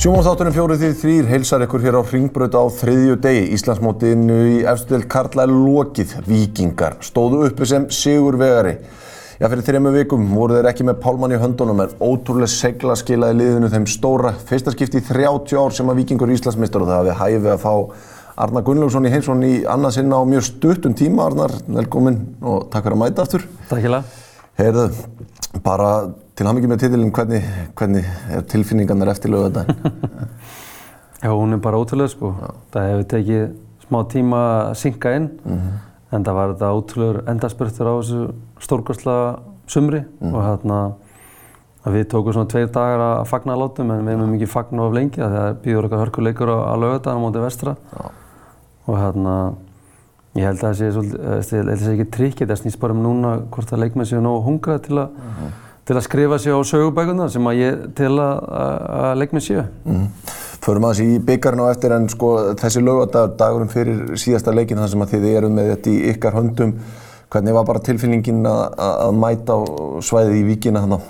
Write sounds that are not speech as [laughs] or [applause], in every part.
Sjómanstátturinn fjórið því þrýr heilsar ykkur hér á Hringbraut á þriðju degi. Íslandsmótinu í efstöld Karla er lokið. Víkingar stóðu uppi sem sigur vegari. Já, fyrir þrejum vikum voru þeir ekki með pálmann í höndunum en ótrúlega segla skilaði liðinu þeim stóra. Fyrsta skipti í 30 ár sem að Víkingur Íslandsmeistar og það hafi hæfið að fá Arnar Gunnlaugsson í heimsson í annað sinna á mjög stuttum tíma. Arnar, velkomin og takk fyrir að mæta aftur. Takk hjá Heyrðu, bara til hamingi með titilinn, hvernig, hvernig er tilfinningarnar eftir lögadaginn? [laughs] Já, hún er bara ótrúlega sko. Já. Það hefur tekið smá tíma að synka inn mm -hmm. en það var þetta ótrúlegur endarspurtur á þessu stórkostlega sumri mm og hérna við tókum svona tveir dagar að fagna að látum en við hefum ekki fagnu af lengi þegar býður okkar hörkuleikur á, á lögadaginn á móti vestra Já. Og hérna Ég held að það sé að ekki trikkið, það snýst bara um núna hvort að leikmenn séu nógu hungrað til að, uh -huh. til að skrifa sér á sögubækuna sem að ég til að, að leikmenn séu. Uh -huh. Förum aðeins í byggjarinn á eftir en sko þessi lögadagur, dagurum fyrir síðasta leikin þar sem að þið eru með þetta í ykkar höndum, hvernig var bara tilfinningin að, að mæta á svæðið í víkina þannig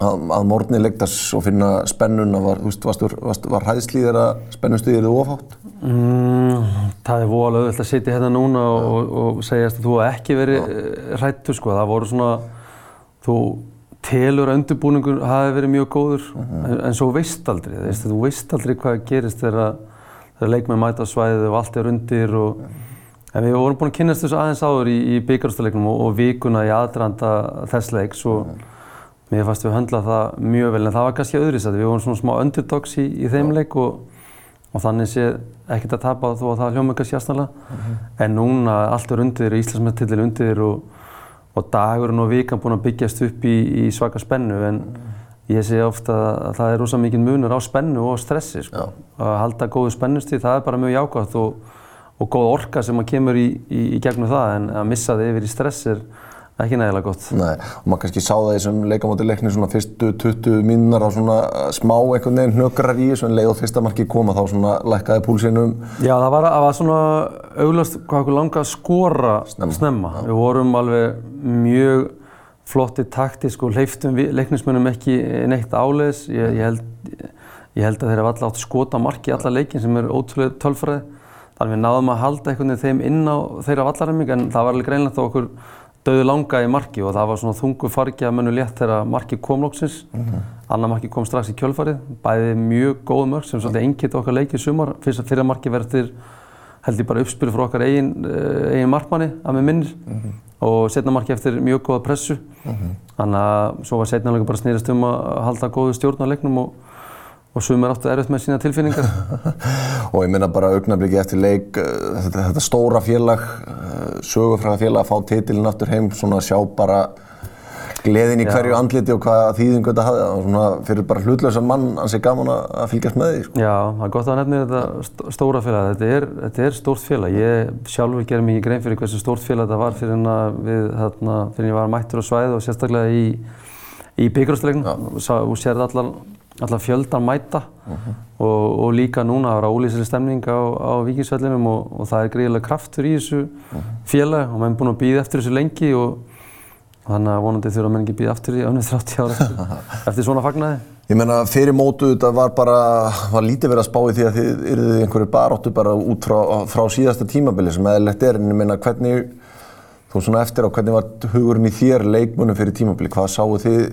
að, að morgunni leiktas og finna spennuna, var, var, var hæðslíðir að spennustuðir eru ofátt? Mm, það er voðalega auðvitað að sitja hérna núna og, og, og segjast að þú ekki verið hrættur sko. Það voru svona, þú telur að undirbúningur hafi verið mjög góður uh -huh. en, en svo veist aldrei. Uh -huh. Þú veist aldrei hvað gerist þegar, þegar leikmenn mæta á svæðið og allt er undir. Og, uh -huh. En við vorum búin að kynast þessu aðeins áður í, í byggjarstalegnum og, og vikuna í aðdraðanda þess leiks og mér fannst við höndla það mjög vel en það var kannski öðris að við vorum svona smá underdogs í, í þeim leik og og þannig sé ekkert að tapa þó að það hljóma eitthvað sjásnarlega mm -hmm. en núna allt er undir, Íslandsmeðtillir undir og, og dagurinn og vikan búin að byggjast upp í, í svaka spennu en ég sé ofta að það er rosa mikið munur á spennu og stressi sko. að halda góðu spennustíð, það er bara mjög jákvæmt og, og góð orka sem að kemur í, í, í gegnum það en að missa það yfir í stress er ekki nægilega gott. Nei, og maður kannski sá það í þessum leikamótileikni svona fyrstu 20 mínunar á svona smá einhvern veginn hnöggrar í þessu en leið og fyrsta marki koma þá svona lækkaði púlsinum. Já, það var, það var svona auglast hvað okkur langa að skora snemma. snemma. Við vorum alveg mjög flotti taktísk og hleyftum leiknismennum ekki neitt áleis. Ég, ég, held, ég held að þeir hafa alltaf átt að skota marki í alla leikin sem er ótrúlega tölfræði. Þannig við náðum að halda einhvern veginn þeim inn á þeirra vallarhemming en það var alveg greinlegt á okkur döðu langa í marki og það var svona þungu fargi að mennu létt þegar marki kom lóksins. Mm -hmm. Annar marki kom strax í kjölfarið, bæði mjög góð mörg sem svolítið engitt okkar leikið sumar. Fyrst að fyrra marki verður held ég bara uppspil frá okkar eigin, uh, eigin markmanni að með minnir mm -hmm. og setna marki eftir mjög góða pressu. Mm -hmm. Þannig að svo var setna alveg bara snýrast um að halda góðu stjórn á leiknum og og sumir áttu erfitt með sína tilfinningar. [laughs] og ég minna bara augnabliki eftir leik, uh, þetta, þetta stóra félag sögufræða félag að fá titilinn aftur heim svona að sjá bara gleðin í Já. hverju andliti og hvaða þýðingu þetta hafði svona fyrir bara hlutlösa mann ansi gaman að fylgjast með því sko. Já, það er gott að nefna þetta stóra félag þetta er, þetta er stórt félag ég sjálfur ger mikið grein fyrir hversu stórt félag þetta var fyrir að við þarna fyrir ég var mættur á svæð og sérstaklega í í byggjurstleiknum og sér allar allar fjöldan mæta uh -huh. og, og líka núna það er ólýsileg stemning á, á vikingsvellinum og, og það er greiðilega kraftur í þessu uh -huh. félag og maður er búin að býða eftir þessu lengi og þannig að vonandi þurfa menn ekki býða eftir í önnum 30 ára eftir, eftir svona fagnæði. Ég menna fyrir mótu þetta var bara, var lítið verið að spá í því að þið eruðu einhverju baróttu bara út frá, frá síðasta tímabili sem eðlilegt er en ég menna hvernig, þú svona eftir á hvernig var hugurinn í þér leikmunum fyrir tímabili, hvað sáu þið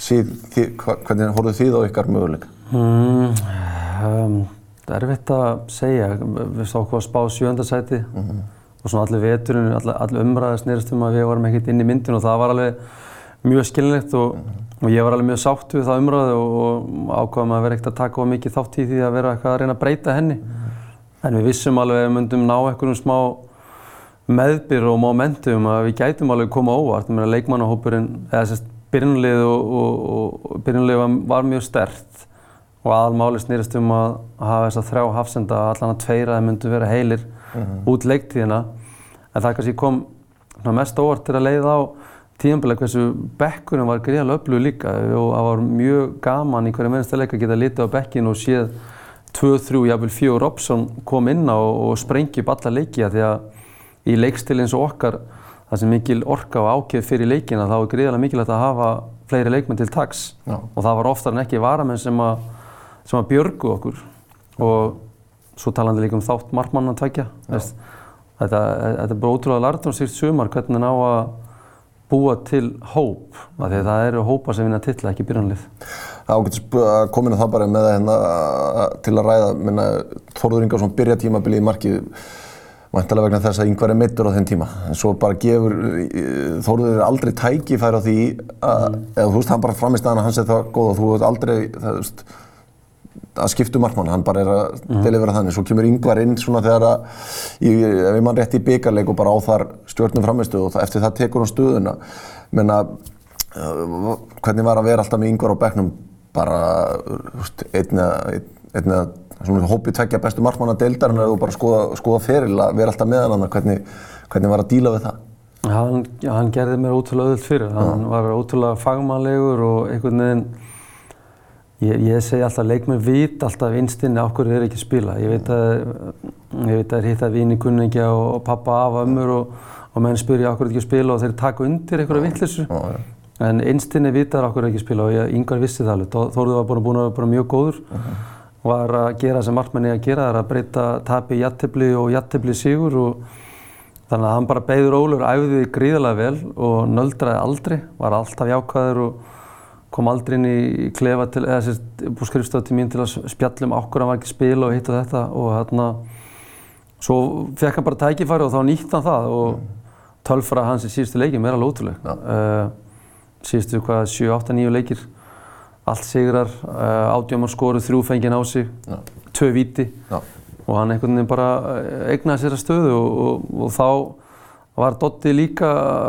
síð, þið, hvernig horfðu þið á ykkar möguleika? Mm, um, það er erfitt að segja. Við stókum að spá sjöndarsæti mm -hmm. og svona allir veturinn, allir, allir umræðið snýrst um að við varum ekkert inn í myndin og það var alveg mjög skilinlegt og, mm -hmm. og ég var alveg mjög sátt við það umræðið og, og ákvaðum að vera ekkert að taka á mikið þátt í því að vera eitthvað að reyna að breyta henni. -hmm. En við vissum alveg að við myndum ná einhvern smá meðbyr og momentum að við gætum alveg koma óvart. Leikmannahópurinn, eða sérst byrjunlið og, og, og byrjunlið var, var mjög stert og aðalmáli snýrist um að hafa þess að þrjá hafsenda allan að tveira það myndu vera heilir mm -hmm. út leiktíðina en það kannski kom mest óvart til að leiða á tíanbileg hversu bekkurinn var greiðalega öflug líka og það var mjög gaman í hverja minnsta leik að geta litið á bekkin og séð 2-3, jáfnveil 4 Robson kom inn á og sprengi upp alla leiki því að í leikstil eins og okkar það sem mikil orka og ákjöf fyrir leikina þá er gríðarlega mikilvægt að hafa fleiri leikmenn til taks. Já. og það var oftar en ekki varamenn sem að, sem að björgu okkur. Og svo talandi líka um þátt markmann að veist, þetta, þetta er bara ótrúlega lartumstýrt sumar hvernig ná að búa til hóp. Því að það eru hópa sem vinna titla ekki byrjanlið Það ágætt að koma inn á það bara með það hérna til að ræða, minna, Þórður Ingarsson byrja tímabilið í markið Væntalega vegna þess að yngvar er mittur á þenn tíma. En svo bara gefur Þórður aldrei tækifæri á því að, eða þú veist, hann bara framist að hann, hann sé það góð og þú veist aldrei, það veist, að skiptu markmann, hann bara er að mm. delivera þannig. Svo kemur yngvar inn svona þegar að, í, ef ég mann rétt í byggarleik og bara á þar stjórnum framistu og það, eftir það tekur hann stöðuna. Menna, uh, hvernig var að vera alltaf með yngvar á bekknum bara, þú veist, einn eða svona hópið tveggja bestu markmanna deildarinn er þú bara að skoða, skoða feril að vera alltaf meðan hann hvernig, hvernig var að díla við það? Hann, hann gerði mér ótrúlega öðvöld fyrir, hann var ótrúlega fagmannlegur og einhvern veginn ég, ég segi alltaf leikmenn vit alltaf einstinni á hverju þeir ekki spila. Ég veit að ég veit að þeir hitta vini kunningja og pappa af ömmur og, og menn spyrja á hverju ekki spila og þeir taka undir einhverja vittlissu en einstinni vitar á hverju ekki spila og ég, yngvar vissi það alveg, Þórður var búin var að gera sem markmanni að gera, það er að breyta tapi í jattibli og jattibli sigur og þannig að hann bara beður Ólur æfði gríðarlega vel og nöldraði aldrei, var alltaf jákvæður og kom aldrei inn í klefa til, eða sérst, búið skrifstöð til mín til að spjallum okkur hann var ekki spil og hitt og þetta og hérna svo fekk hann bara tækifæri og þá nýtt hann það og tölfra hans í síðustu leikjum er alveg ótrúleg. Uh, síðustu hvað 7, 8, 9 leikir allt sigrar, uh, átjámar skoru, þrjú fengið á sig, Já. tvö viti Já. og hann einhvern veginn bara eignaði sér að stöðu og, og, og þá var Dotti líka,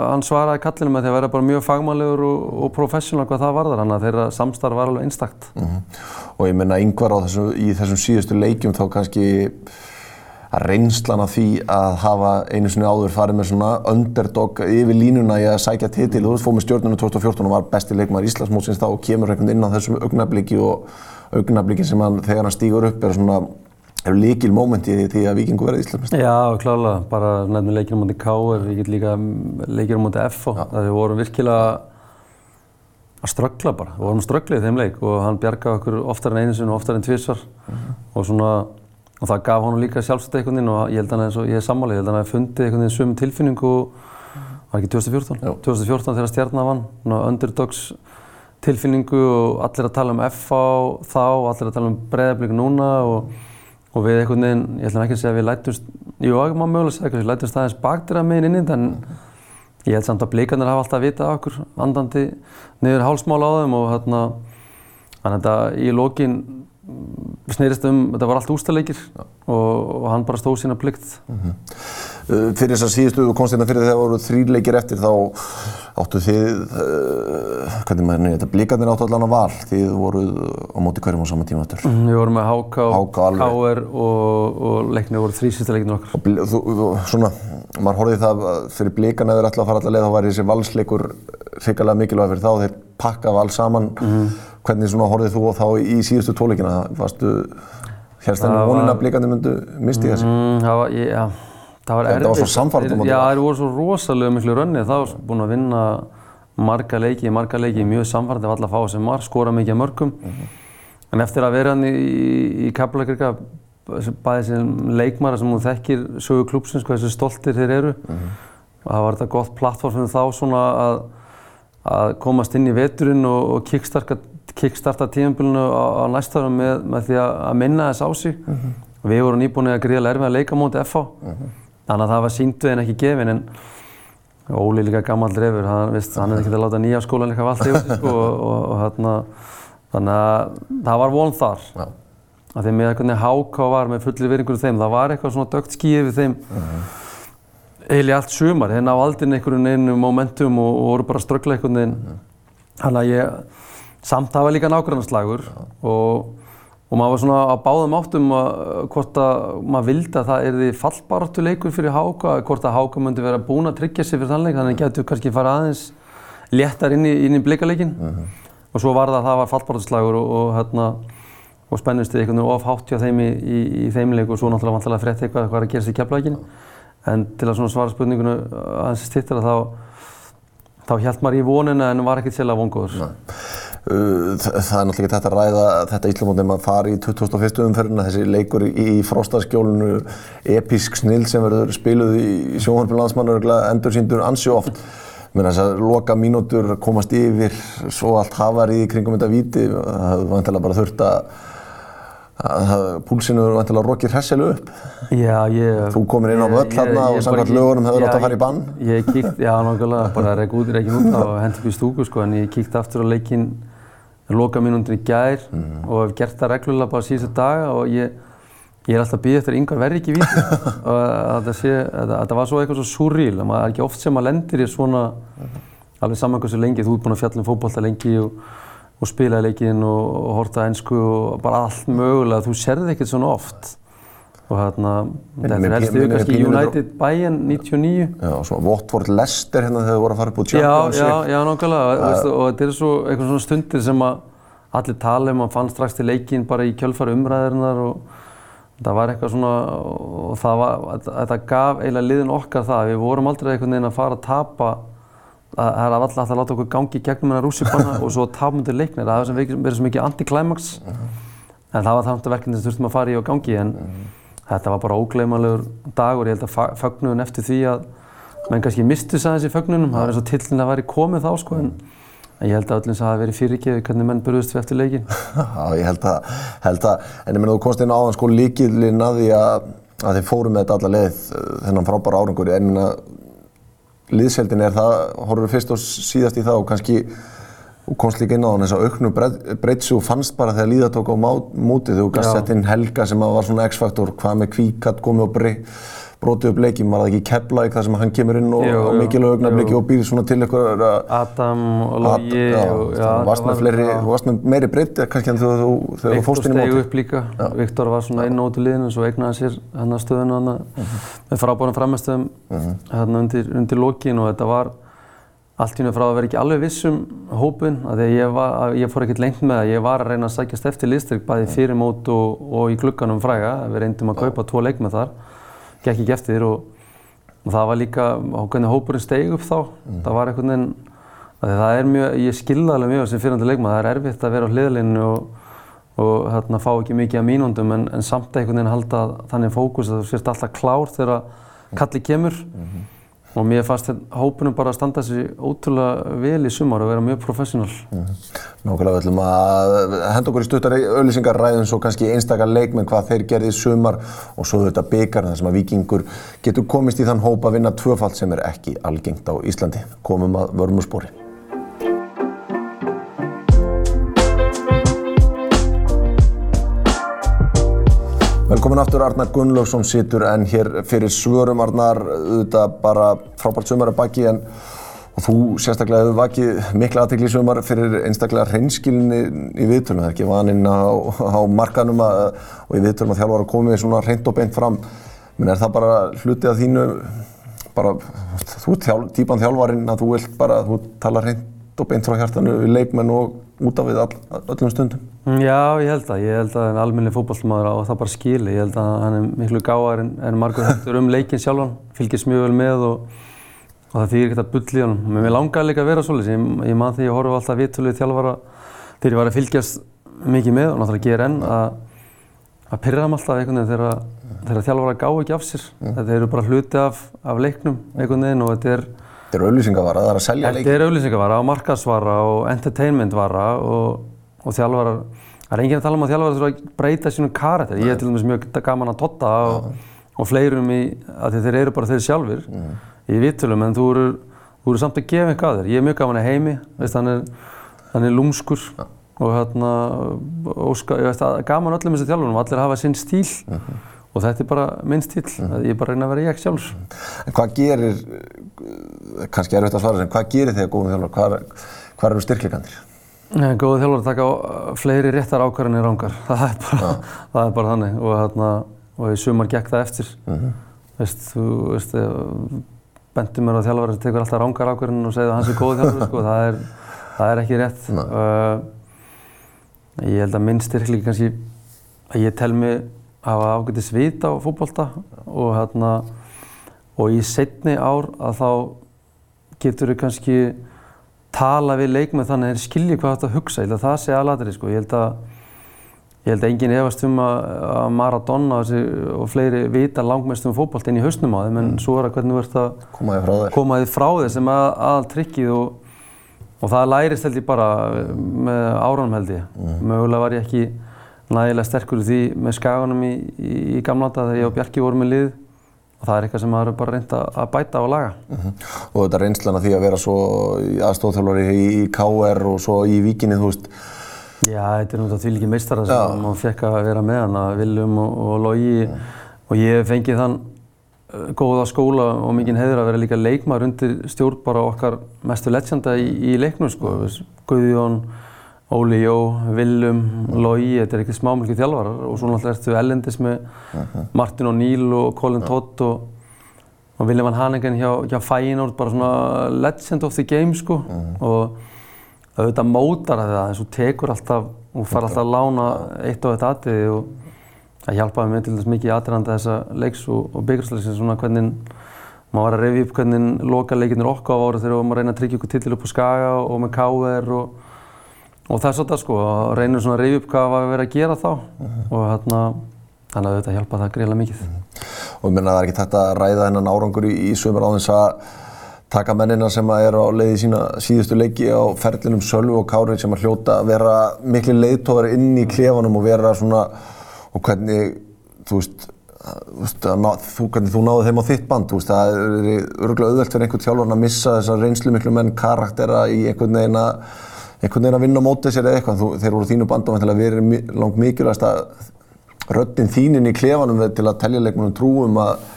hann svaraði kallinu með því að vera bara mjög fagmannlegur og, og professional hvað það varðar, hann að þeirra samstarf var alveg einstakt. Mm -hmm. Og ég menna yngvar á þessu, í þessum síðustu leikjum þá kannski að reynslan af því að hafa einu sinni áður farið með svona underdog yfir línuna í að sækja titil. Þú veist, fóð með stjórnunum 2014 og var besti leikmar Íslandsmótsins þá og kemur einhvern inn á þessum augnabliki og augnabliki sem hann, þegar hann stýgur upp er svona er líkil móment í því að Vikingu verði Íslandsmestari. Já, klálega. Bara nefnum leikir á móti K.R. Við getum líka leikir á móti F.O. Það við vorum virkilega að ströggla bara. Við vorum að ströggla í þeim leik og hann bjargaði okkur oftar en einu sinu og oftar en tvísvar mm -hmm. og svona og það gaf honum líka sjálfsagt einhvern veginn og ég held að hann, eins og ég er sammálið, ég held að hann fundið einhvern veginn sömu tilfinningu var ekki 2014? Já. 2014 þegar Stjarnar vann, underdogs tilfinningu og allir að tala um FA þá og allir að tala um Breiðablík núna og, og við einhvern veginn, ég ætlum ekki að segja að við lætumst, jú, ekki maður mögulega segja, við lætumst aðeins baktir að meginn inn í þetta en ég held samt að blíkarnir hafa alltaf vitað okkur, andandi niður hálsmála á þeim og hérna, þannig að í lókin snýrist um, þetta var allt ústaleikir og, og hann bara stóð sína plikt. Mm -hmm. Uh, fyrir þess að síðustu konstina fyrir þegar voru þrý leikir eftir þá áttu þið, uh, hvernig maður nefnir þetta, blíkarnir áttu allan á val, þið voruð á móti hverjum á sama tíma eftir. Mm, við vorum með HK, KR og, og leiknir voru þrý sísta leikinu okkar. Og þú, þú, svona, maður horfið það fyrir blíkarna eða alltaf að fara allar leið þá var þessi valsleikur hrikalega mikilvæg fyrir þá þeir pakka val saman. Mm -hmm. Hvernig svona horfið þú þá í síðustu tóleikina? Varstu, hérst þennan vonin að blíkarnir myndu misti þessi? Mm, það var. Það var erfitt. Það var svo samfartum það. Já, það voru svo rosalega miklu rönnið. Það var búin að vinna marga leiki, marga leiki, mjög samfartum af alla fáið sem var, skora mikið mörgum. Mm -hmm. En eftir að vera hann í, í, Kaplakrika, bæðið sem leikmara sem hún þekkir sögu klúpsins, hvað þessu stoltir þeir eru. Mm -hmm. Það var þetta gott plattform fyrir þá svona að, að komast inn í veturinn og, og kickstarta, kickstarta tímanbílunu á, á næstarum með, með því að minna þess á sig. Mm -hmm. Við vorum nýbúinni að gríða erfið að leika móti FH. Þannig að það var síndu en ekki gefin en Óli líka gammal drefur, hann veist, hann hefði ekkert að láta nýja skólan eitthvað allt yfir sig sko og, og, og hérna, þannig að það var von þar. Já. Því með hvernig Háká var með fullir viðringur þeim, það var eitthvað svona dögt skíð við þeim uh -huh. heil í allt sumar, þeir ná aldrei einhverjum einu momentum og, og voru bara að ströggla einhvern veginn. Uh -huh. Þannig að ég, samt það var líka nákvæmnaslagur og og maður var svona á báðum áttum að, hvort að maður vildi að það erði fallbaráttu leikur fyrir Háka, hvort að Háka myndi vera búin að tryggja sig fyrir þann leik, þannig að það getur kannski fara aðeins léttar inn í, í blikaleikin uh -huh. og svo var það að það var fallbaráttuslagur og, og, hérna, og spennustið einhvern veginn of hátt hjá þeim í, í, í þeim leik og svo náttúrulega vantilega frétt eitthvað hvað er að gerast í keflaugin. En til að svara spurningunu aðeins stittir að þá, þá held maður í vonina en var ekkert sérlega vongóður. Uh, Það er náttúrulega ekki þetta að ræða þetta Íslamót nema að fara í 2001. umferðina, þessi leikur í frostaskjólinu, episk snill sem verður spiluð í sjónvarpinu landsmannu endur síndur ansi oft. Menn þess að loka mínútur, komast yfir, svo allt hafar í kringum þetta víti, það hefði vantilega bara þurft að, púlsinu verður vantilega rokið hressilega upp. Já, ég... Þú komir inn á völl þarna og samkvæmt lögunum hefur átt að fara í bann. Ég kíkt, já nákvæmlega, bara reik út, út í stúku sko, en ég kíkt aftur á leikinn loka mínútur í gær mm. og hef gert það reglulega bara síðustu daga og ég, ég er alltaf býð eftir yngvar verri ekki víti [laughs] og að það sé, að það var svo eitthvað svo surreal, að maður er ekki oft sem maður lendir í svona, alveg saman hversu lengi, þú ert búinn að fjalla um fókbólta lengi og, og spilaði leikinn og, og horta einsku og bara allt mögulega, þú serði ekkert svona oft og hérna, þetta er helst yfir kannski United Bayern 99. Já, og svona Watford Leicester hérna þegar þau voru að fara upp úr Champions League. Já, já, nákvæmlega, uh, og þetta er svo eitthvað svona stundir sem að allir tala um, mann fann strax til leikinn bara í kjölfari umræðirinnar og það var eitthvað svona, og það var, þetta gaf eiginlega liðin okkar það, við vorum aldrei einhvern veginn að fara að tapa, það er alltaf að láta okkur gangi gegnum hennar rússipanna [laughs] og svo tapa undir leiknir, það hefur verið svo mikið anti-climax, en það var það verkefni sem þurftum að fara í og gangi, en þetta var bara ógleymanlegur dagur, ég held að fögnuðun eftir því að menn kannski mistu þess aðeins í fögnunum, það var eins og tillin að væri komið þá sko, en ég held að öllum það hafi verið fyrirgeði hvernig menn burðust við eftir leikin. [laughs] Já, ég held að, held að, en ég menna þú komst inn á þann sko líkilinn að því að, að þið fórum með þetta alla leið þennan frábæra árangur, en minna liðseldin er það, horfum við fyrst og síðast í það og kannski og komst líka inn á þess að auknu breytsu og fannst bara þegar líða tók á mótið þegar þú gæst sett inn Helga sem var svona X-faktor, hvað með kvíkat komið og brotið upp leikinn, var það ekki Keflæk þar sem hann kemur inn og á mikilvæg augnabliki og býðir svona til eitthvað Adam og Logi Þú varst með meiri breytti kannski en þegar þú fórst inn í mótið. Viktor stegi upp líka, Viktor var svona inn út í liðinu og svo eignaði sér hann að stöðinu hann með frábærum framestöðum hérna undir lokin og þetta var allt í hennu frá að vera ekki alveg vissum hópun, að ég, var, að ég fór ekkert lengt með það, ég var að reyna að sækjast eftir liðstyrk bæði fyrir mót og, og í glugganum fræga, við reyndum að kaupa tvo leikmenn þar, gekk ekki eftir og, og það var líka hvernig hópurinn steig upp þá, mm. það var einhvern veginn, það er mjög, ég skilða alveg mjög sem fyrirhandi leikmann, það er erfitt að vera á hliðalinu og, og hérna fá ekki mikið af mínúndum en, en samt einhvern veginn halda þannig fókus að þú sést alltaf klár þegar kalli kemur. Mm -hmm. Og mér fannst hópunum bara að standa þessi ótrúlega vel í sumar og vera mjög professional. Mm -hmm. Nákvæmlega, ætlum að henda okkur í stuttari auðlýsingar ræðum svo kannski einstakar leikmenn hvað þeir gerði í sumar og svo þetta byggar þar sem að vikingur getur komist í þann hóp að vinna tvöfald sem er ekki algengt á Íslandi. Komum að vörmurspori. Velkomin aftur Arnar Gunnlaugsson situr en hér fyrir svörum Arnar, auðvitað bara frábært sumar að baki en þú sérstaklega hefur vakið mikla aðtekli sumar fyrir einstaklega hreinskilinni í viðtölum, það er ekki vaninn á, á markanum að, og í viðtölum að þjálfara komið svona hreint og beint fram, menn er það bara hluti af þínu, bara þú er típan þjálfarinn að þú vilt bara, þú tala hreint og beint frá hjartanu við leikmenn og út af við all, öllum stundum? Já, ég held það. Ég held að en almenni fótballmáður á það bara skili. Ég held að hann er miklu gáðar en, en margur hættur um leikinn sjálfan, fylgist mjög vel með og, og það þýðir ekkert að bull í honum. Mér langar líka að vera svolítið. Ég, ég man því að ég horfa alltaf viðtöluð þjálfara þegar ég var að fylgjast mikið með og náttúrulega gera enn að, að pyrra hann alltaf einhvern veginn þegar þjálfara gá ekki af sér. Þetta eru bara hluti af, af leiknum einhvern veginn og þetta er Þetta er auðlýsingavara, það er að selja leikinn. Þetta er auðlýsingavara og markasvara og entertainmentvara og, og þjálfarar. Það er enginn að tala um að þjálfarar þurfa að breyta sínum karakter. Ég er til dæmis mjög gaman að totta og, og fleirum í að þeir eru bara þeir sjálfur mm. í vittulum en þú eru, þú eru samt að gefa eitthvað að þér. Ég er mjög gaman að heimi, veist, hann, er, hann er lúmskur ja. og hérna, óska, ég veist að gaman öllum þessi þjálfurum, allir hafa sinn stíl. Mm -hmm. Og þetta er bara minn stíl, mm. ég er bara að reyna að vera ég sjálfs. En hvað gerir, kannski erfitt að svara sem, hvað gerir þig að góðum þjálfur? Hvað, hvað eru styrkleikandir? Góðu þjálfur að taka fleiri réttar ákvarðanir rángar. [laughs] Það er bara, ja. það er bara þannig. Og, hérna, og í sumar gekk það eftir. Mm -hmm. Veist, þú veist, bendur mér á þjálfur sem tekur alltaf rángar ákvarðanir og segir að hans er góðu þjálfur. sko. það, er, það er ekki rétt. Uh, ég held að minn styrkleik kannski, að ég tel mig hafa ágætið svit á fótbolta og hérna og í setni ár að þá getur þau kannski tala við leikmenn þannig að þeir skilji hvað þetta hugsa. Ég held að það sé aðlatri sko. Ég held að, ég held að enginn efast um að, Maradona og fleiri vita langmest um fókbalt inn í hausnum á þeim en svo er að hvernig þú ert að Koma þér frá þér. koma þið frá þér sem að, aðal trikkið og, og það lærist held ég bara með áranum held ég. Mögulega var ég ekki nægilega sterkur því með skaganum í, í, í gamla átta þegar ég og Bjarki vorum með lið. Og það er eitthvað sem maður er bara reynd að að bæta og laga. Og þetta reynslan af því að vera svo aðstofþjálfari í, í KR og svo í Víkinni, þú veist, Já, þetta er náttúrulega því líki meistara sem maður fekk að vera með hana, Viljum og, og Logi. Og ég fengið þann uh, góða skóla og mikinn heiður að vera líka leikmaður undir stjórn bara okkar mestu legenda í, í leiknum sko, Guðjón, Óli Jó, Viljum, Logi, þetta er ekki smámilki þjálfarar og svo náttúrulega ertu ellendis með Martin O'Neill og Colin Todd og, og William Van Hanegen hjá, hjá Feyenoord, bara svona legend of the game sko. Og auðvitað mótar það eins og tekur alltaf og far alltaf að lána eitt og eitt atriði og það hjálpaði mér til þess mikið í atriðanda þessa leiks og, og byggjastleiksins svona hvernig maður var að reyfi upp hvernig loka leikinnir okkar á ára þegar maður reyna að tryggja ykkur titil upp á Skaga og með KR og, og það er svolítið sko að reyna svona að reyfi upp hvað var verið að gera þá og hérna þannig að þetta hjálpaði það greiðlega mikið. og ég meina það er ekki þetta að ræða þennan árangur í, í sömur á þess að taka mennina sem að eru á leiði sína síðustu leiki á ferlinum Sölvu og Kári sem að hljóta að vera miklu leiðtóðar inn í klefanum og vera svona og hvernig þú veist, þú, að hvernig þú náði þeim á þitt band þú veist, það er örgulega auðvelt fyrir einhvern þjálfarn að missa þessar reynslu miklu menn karaktera í einhvern veginn að einhvern veginn að vinna á mótið sér eða eitthvað. Þú, þeir voru þínu bandum að vera langt mikilvægast að röddinn þínin í klefanum til að telja leikmennum trúum að,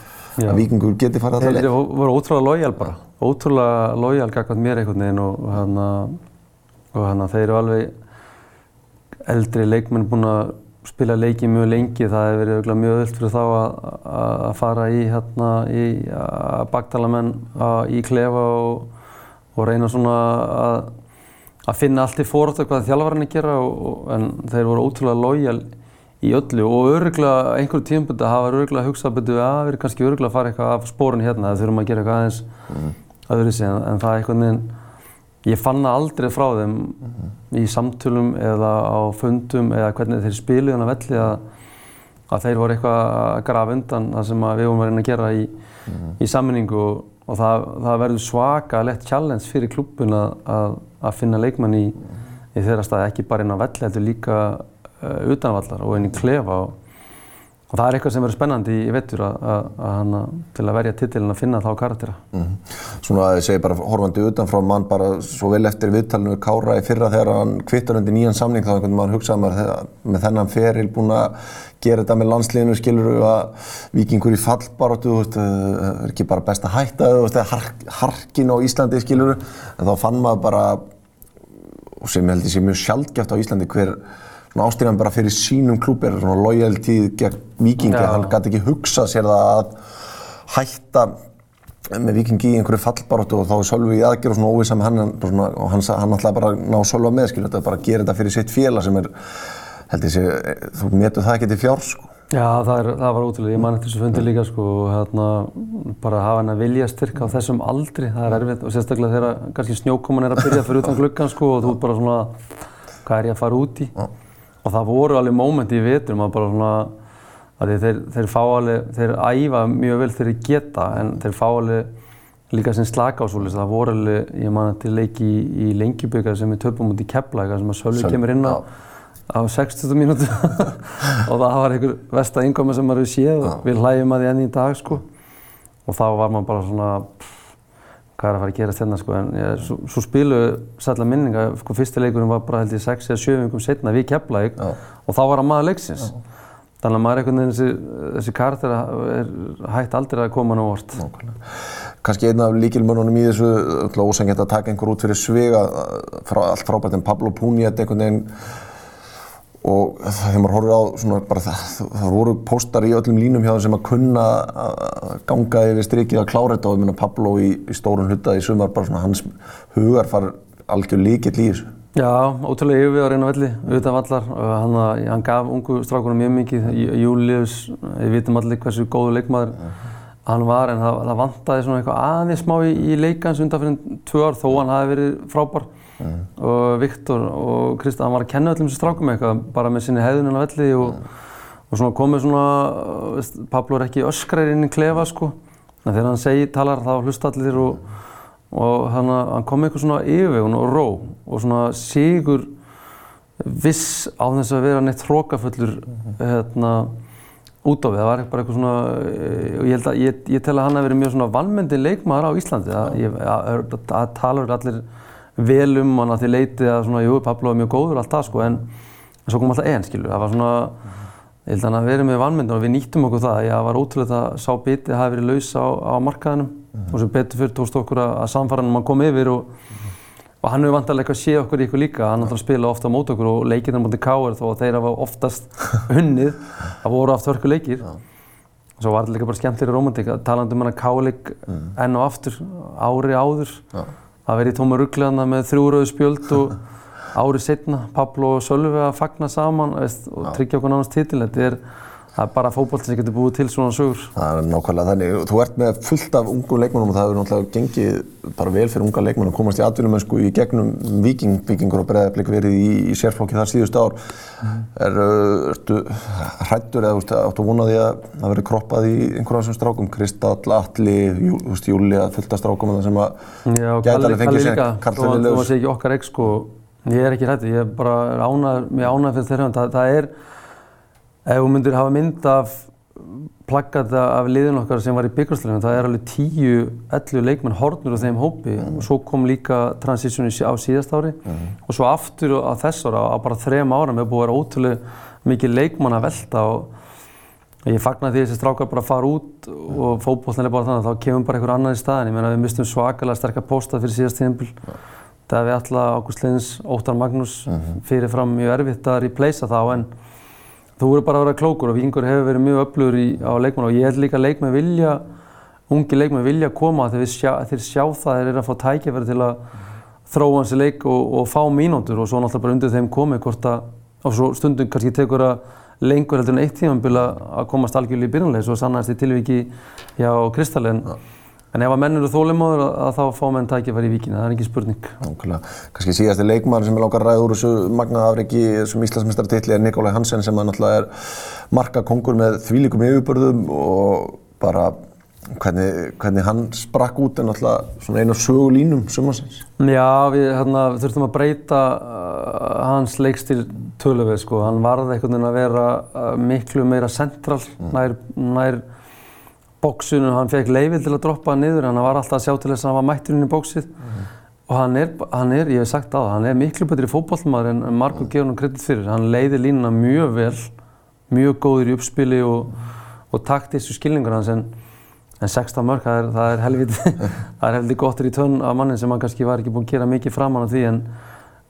að vikingur geti farið að það Þeir voru ótrúlega lojal bara, ótrúlega lojal gagvað mér einhvern veginn og og hérna þeir eru alveg eldri leikmenn búin að spila leiki mjög lengi, það hefur verið örugglega mjög öll fyrir þá að, að að fara í hérna í að baktala menn að, í klefa og, og reyna svona að, að finna allt í fórhóttu hvað þjálfarinn er að gera og, en þeir voru ótrúlega lojal í öllu og öruglega einhverjum tímpöldu hafa öruglega hugsað betur að við erum kannski öruglega að fara eitthvað af spórun hérna eða þurfum að gera eitthvað aðeins öðru sig en, en það er einhvern veginn ég fann það aldrei frá þeim í samtölum eða á fundum eða hvernig þeir spiluðu hann að velli að, að þeir voru eitthvað að grafa undan það sem við vorum að reyna að gera í, í sammenningu og, og það, það verður svaka lett challenge fyrir klubbun að, að, finna leikmann í, í þeirra stað ekki bara inn á velli heldur líka uh, utanvallar og inn í klefa og, og það er eitthvað sem verður spennandi í vettur til að verja titilin að finna þá karaktera. Svona að ég segi bara horfandi utanfrá mann bara svo vel eftir viðtalinu við Kára í fyrra þegar hann kvittar undir nýjan samning þá einhvern veginn hugsaði maður með þennan feril búinn að gera þetta með landsliðinu skilur að vikingur í fallbaróttu veist, eh, er ekki bara best að hætta veist, hark, harkin á Íslandi skilur en þá fann maður bara og sem ég held ég sé mjög sjaldgæft á Íslandi hver ástýran bara fyrir sínum klúb er svona loyaltíð gegn vikingi Já. hann gæti ekki hugsað sér það að hætta með vikingi í einhverju fallbaróttu og þá er Sölvi í aðgerð og svona óvisa með hann og, svona, og hann, hann ætlaði bara að ná Sölva með skilur þetta bara að gera þetta fyrir sitt félag sem er held ég sé, þú metur það ekki til fjár sko. Já, það, er, það var ótrúlega, ég man eftir þessu fundi líka sko, og hérna, bara að hafa henn að vilja styrka á þessum aldri, það er erfitt og sérstaklega þegar kannski snjókoman er að byrja fyrir utan gluggan sko og þú bara svona, hvað er ég að fara út í? Og það voru alveg mómenti í vetrum að bara svona, að þeir, þeir fá alveg, þeir æfa mjög vel þeir geta en þeir fá alveg líka sem slaka á svolítið, það voru alveg, ég man eftir leiki í, í lengjuböka sem við töpum út í Keflavík, þar sem að Sölvi kemur inn á á 60 mínútu. [laughs] Og það var einhver versta innkoma sem maður séð. Og við hlægjum að því enn í dag sko. Og þá var maður bara svona hvað er að fara að gerast hérna sko en ég, svo, svo spilu sætla minninga sko fyrsti leikurinn var bara held ég 6 eða 7 vikum setna við Keflavík Já. og þá var hann maður leiksins. Þannig að maður einhvern veginn þessi, þessi karakter er hægt aldrei að koma hann á vort kannski einn af líkilmörnunum í þessu öll ósengið að taka einhver út fyrir svega frá, allt frábært en Pablo Puniet einhvern veginn og þegar maður horfir á svona bara það, það voru póstar í öllum línum hjá þeim sem að kunna að ganga yfir strikið að klára þetta og ég meina Pablo í, í stórun hluta í sumar bara svona hans hugar far algjör líkill í þessu Já, ótrúlega yfir að reyna velli, utan vallar. Hann, hann gaf ungu strákunum mjög mikið. Jú- Július, við vitum allir hversu góðu leikmaður hann var en það, það vantaði svona eitthvað aðeins smá í, í leikans undan fyrir tvö ár þó hann hafi verið frábær mm. og Viktor og Krista, hann var að kenna öllum þessu strákum eitthvað bara með sinni hefðunin á velli og, mm. og svona komið svona, veist, Pablo er ekki öskrar inn í klefa sko en þegar hann segi, talar þá hlusta allir og, og hann, hann kom eitthvað svona yfirvegun og ró og svona sigur viss á þess að vera neitt hrókafullur hérna út á við, það var bara eitthvað svona, og ég held að, ég, ég tel að hann hef verið mjög svona valmyndi leikmaður á Íslandi, það talar allir vel um hann að því leitið að svona, jú, Pablo er mjög góður allt það sko, en svo kom alltaf einn, skilur, það var svona, ég held að hann hef verið með valmyndi og við nýttum okkur það, ég var ótrúlega að sá bitið hafi verið laus á, á markaðinum mm -hmm. og sem betur fyrir tókst okkur að, að samfara hann kom yfir og og hann hefur vantarlega eitthvað séð okkur í ykkur líka, hann har spilað ofta á mót okkur og leikirna mútið K.R. þó að þeir hafa oftast [laughs] hunnið, það voru oft hörku leikir. Og svo var þetta líka bara skemmtilega romantík að talandi um hann að K.leik mm. enn og aftur, ári áður, Já. Að vera í tóma ruggleðana með þrjúröðu spjöld og [laughs] árið setna, Pablo og Sölvi að fagna saman veist, og tryggja okkur náttúrulega títil. Þetta er það er bara fókból sem getur búið til svona sögur. Það er nákvæmlega þannig. Þú ert með fullt af ungum leikmennum og það hefur náttúrulega gengið bara vel fyrir unga leikmenn að komast í atvinnumönsku í gegnum viking, vikingur og breiðarblik verið í, í sérflokki þar síðust ár. Mm. Er, uh, ertu hrættur eða áttu vonað því að það verið kroppað í einhverjum af þessum strákum? Kristall, Alli, Jú, Júlia, fullt af strákum sem að gæta alveg fengið sér Karl Lilljós. Það sé ekki okkar sko. Er ekki Ef þú myndir hafa mynd af plaggata af liðin okkar sem var í byggjastleginu, það er alveg 10-11 leikmenn hornur á þeim hópi mm. og svo kom líka transitioni á síðast ári mm. og svo aftur á þess ára, á bara þrem ára, með búið að vera ótrúlega mikið leikmann að velta og ég fagnar því að þessi strákar bara fara út mm. og fókbólinn er bara þannig að þá kemur bara einhver annar í staðin. Ég meina við mistum svakalega sterkar póstað fyrir síðast tíðanbíl. Það við alltaf Ágúst Leins, Óttar Magnús -hmm. fyrirfram mjög erfitt að replacea þá en þú verður bara að vera klókur og Víkingur hefur verið mjög öflugur í, á leikmenn og ég held líka að leikmenn vilja, ungi leikmenn vilja koma þegar sjá, þeir sjá það þeir eru að fá tækifæri til að þróa hansi leik og, og fá mínúndur og svo náttúrulega bara undir þeim komið hvort að, og svo stundum kannski tekur að lengur heldur en eitt tímanbíl að komast algjörlega í byrjunlega, svo sannast í tilviki hjá Kristallin. Ja. En ef að menn eru þólimáður að þá fá menn tækifæri í vikina, það er ekki spurning. Nákvæmlega. Kannski síðasti leikmann sem er langar ræð úr þessu magnaafriki, þessum Íslandsmyndstartilli er Nikolaj Hansen sem náttúrulega er markakongur með þvílikum yfirbörðum og bara hvernig, hvernig hann sprakk út er náttúrulega svona einu sögulínum sumansins. Já, við, hérna, þurftum að breyta uh, hans leikstil töluveg sko. Hann varði einhvern veginn að vera uh, miklu meira central, mm. nær, nær bóksunum, hann fekk leifil til að droppa hann niður, hann var alltaf að sjá til þess að hann var mættur inn í bóksið mm. og hann er, hann er, ég hef sagt á það, hann er miklu betri fókbólmaður en Marko mm. gefur hann kredit fyrir. Hann leiði línuna mjög vel, mjög góður í uppspili og, og taktísku skilningur hans en, en 16 mörg, það er, það er helviti, [laughs] það er helviti gottur í tönn af mannin sem hann kannski var ekki búinn að gera mikið framann á því en,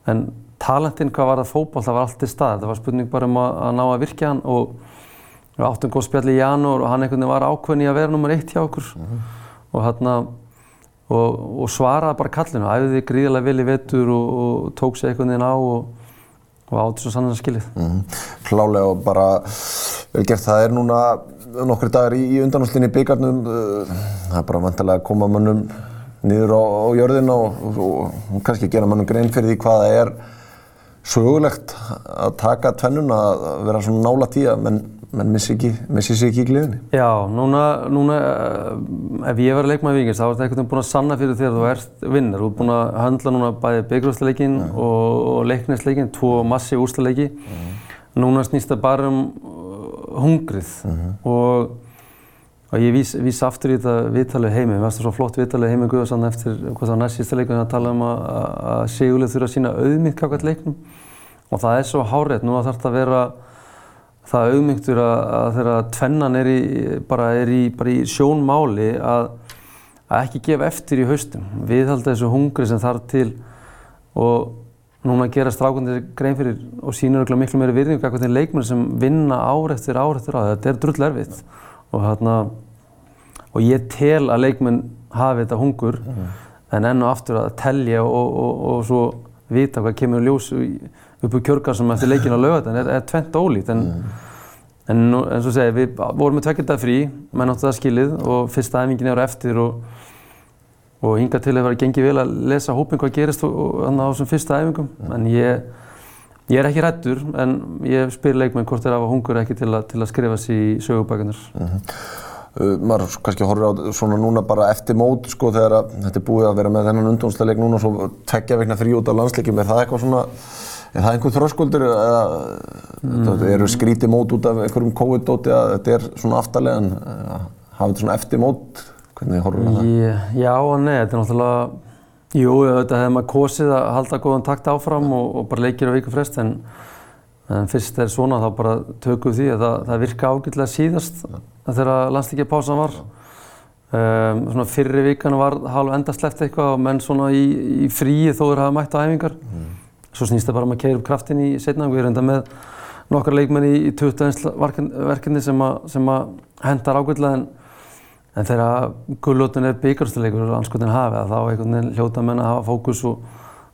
en talentinn hvað var það fókból, það var allt í stað, það var spurning bara um að, að Við áttum góð spjall í janúar og hann einhvern veginn var ákveðin í að vera nummer eitt hjá okkur mm -hmm. og, hérna, og, og svaraði bara kallinu, æfiði gríðilega vel í vettur og, og tók sér einhvern veginn á og átti svo sannan að skiljið. Mm -hmm. Klálega og bara vel gert, það er núna nokkru dagar í, í undanúslinni í byggarnum, það er bara vantilega að koma mönnum niður á, á jörðina og kannski gera mönnum grein fyrir því hvað það er sögulegt að taka tvennun að vera svona nála tíða, menn missi sér ekki í gleðinni. Já, núna, núna uh, ef ég var að leikma í Víkings þá er þetta einhvern veginn búinn að sanna fyrir þér að þú ert vinnar. Þú ert búinn að handla núna bæði byggjurústaleikinn mm. og, og leiknæsleikinn, tvo massi úrstaleiki. Mm. Núna snýst það bara um uh, hungrið -hmm. og, og ég vís, vís aftur í þetta viðtalið heimi. Mér finnst það svo flott viðtalið heimi Guðarsson eftir hvað það var næst sísta leikum að tala um að, að Sigurlið þurfa að sína auðmýtt kakvært leiknum og það er svo hárið. Núna þarf þetta að vera það auðmygtur að, að þegar tvennan er í, bara er í, bara í sjónmáli að, að ekki gefa eftir í haustum. Við haldum þessu hungri sem þarf til og núna gera strákundir grein fyrir og sínur okkur miklu meiri virðingu eitthvað til leikmenn sem vinna ár eftir ár eftir ár. Þetta er drull erfitt og, hérna, og ég tel að leikmenn hafi þetta hungur -hmm. en enn og aftur að telja og, og, og svo vita hvað kemur ljós upp úr kjörgarsum eftir leikinu á lögatan er, er tvent ólít en, mm. En nú, eins og segja, við vorum með tveggjölda frí, menn áttu það skilið og fyrsta æfingin er á eftir og, og hinga til að vera gengið vel að lesa hópin hvað gerist þannig á þessum fyrsta æfingum. En ég, ég er ekki hrættur, en ég spyr leikmenn hvort þeir hafa hungur ekki til, a, til að skrifa sér í sögubækunar. Uh, maður kannski horfir á svona núna bara eftir mót sko þegar að þetta er búið að vera með þennan undónsleik núna og svo tveggja vegna frí út af landsleikjum, er það eitthvað svona, er það einhver þröskuldur eða mm. eru skríti mót út af einhverjum COVID-dóti að þetta er svona aftalega en hafa þetta svona eftir mót, hvernig horfir það? Yeah, já og nei, þetta er náttúrulega, jú þetta hefði maður kosið að halda góðan takt áfram og, og bara leikir á viku frest en En fyrst er svona þá bara tökum við því að það, það virka ágætlega síðast þegar landslíkjapásan var. Um, svona fyrri vikan var hálf endastleft eitthvað og menn svona í, í fríi þó þeir hafa mætt á æfingar. Mm. Svo snýst það bara um að keira upp kraftin í setna. Við erum enda með nokkar leikmenn í, í 21 verkefni sem, a, sem að hendar ágætlega en, en þegar gullóttin er byggarstuleikur og anskotin hafið þá einhvern veginn hljóta menn að hafa fókus og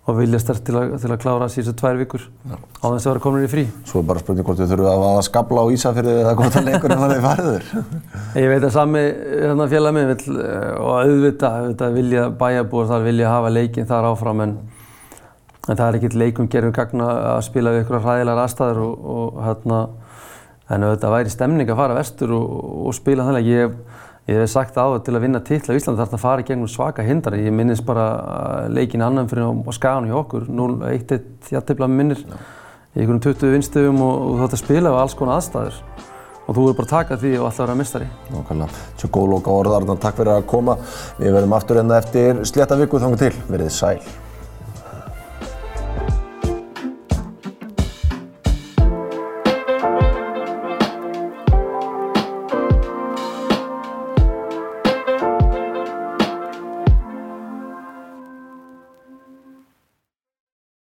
og vilja stert til, til að klára síðustu tvær vikur Já. á þess að vera komin í frí. Svo er bara spurning hvort við þurfum að vaða skabla á Ísafjörði eða hvort að leikurinn var þeir fariður. [laughs] Ég veit að sami hérna, félag minn vil og auðvitað, vilja bæjarbúar þar vilja hafa leikinn þar áfram en, en það er ekkert leikum gerðum gagna að spila við ykkur ræðilegar aðstæður og, og hérna en auðvitað væri stemning að fara vestur og, og spila þannig. Ég, Ég hef sagt á það til að vinna titla á Íslandi þarf það að fara í gegnum svaka hindari. Ég minnist bara leikin annan fyrir á skagan hjá okkur, 0-1-1 hjartefla minnir í einhvern 20 vinstöfum og, og þú ætti að spila á alls konar aðstæður. Og þú verður bara að taka því og alltaf vera mistari. Nákvæmlega. Svo góð lóka orðarðan, takk fyrir að koma. Við verðum aftur enda eftir slétta viku þangu til. Verðið sæl.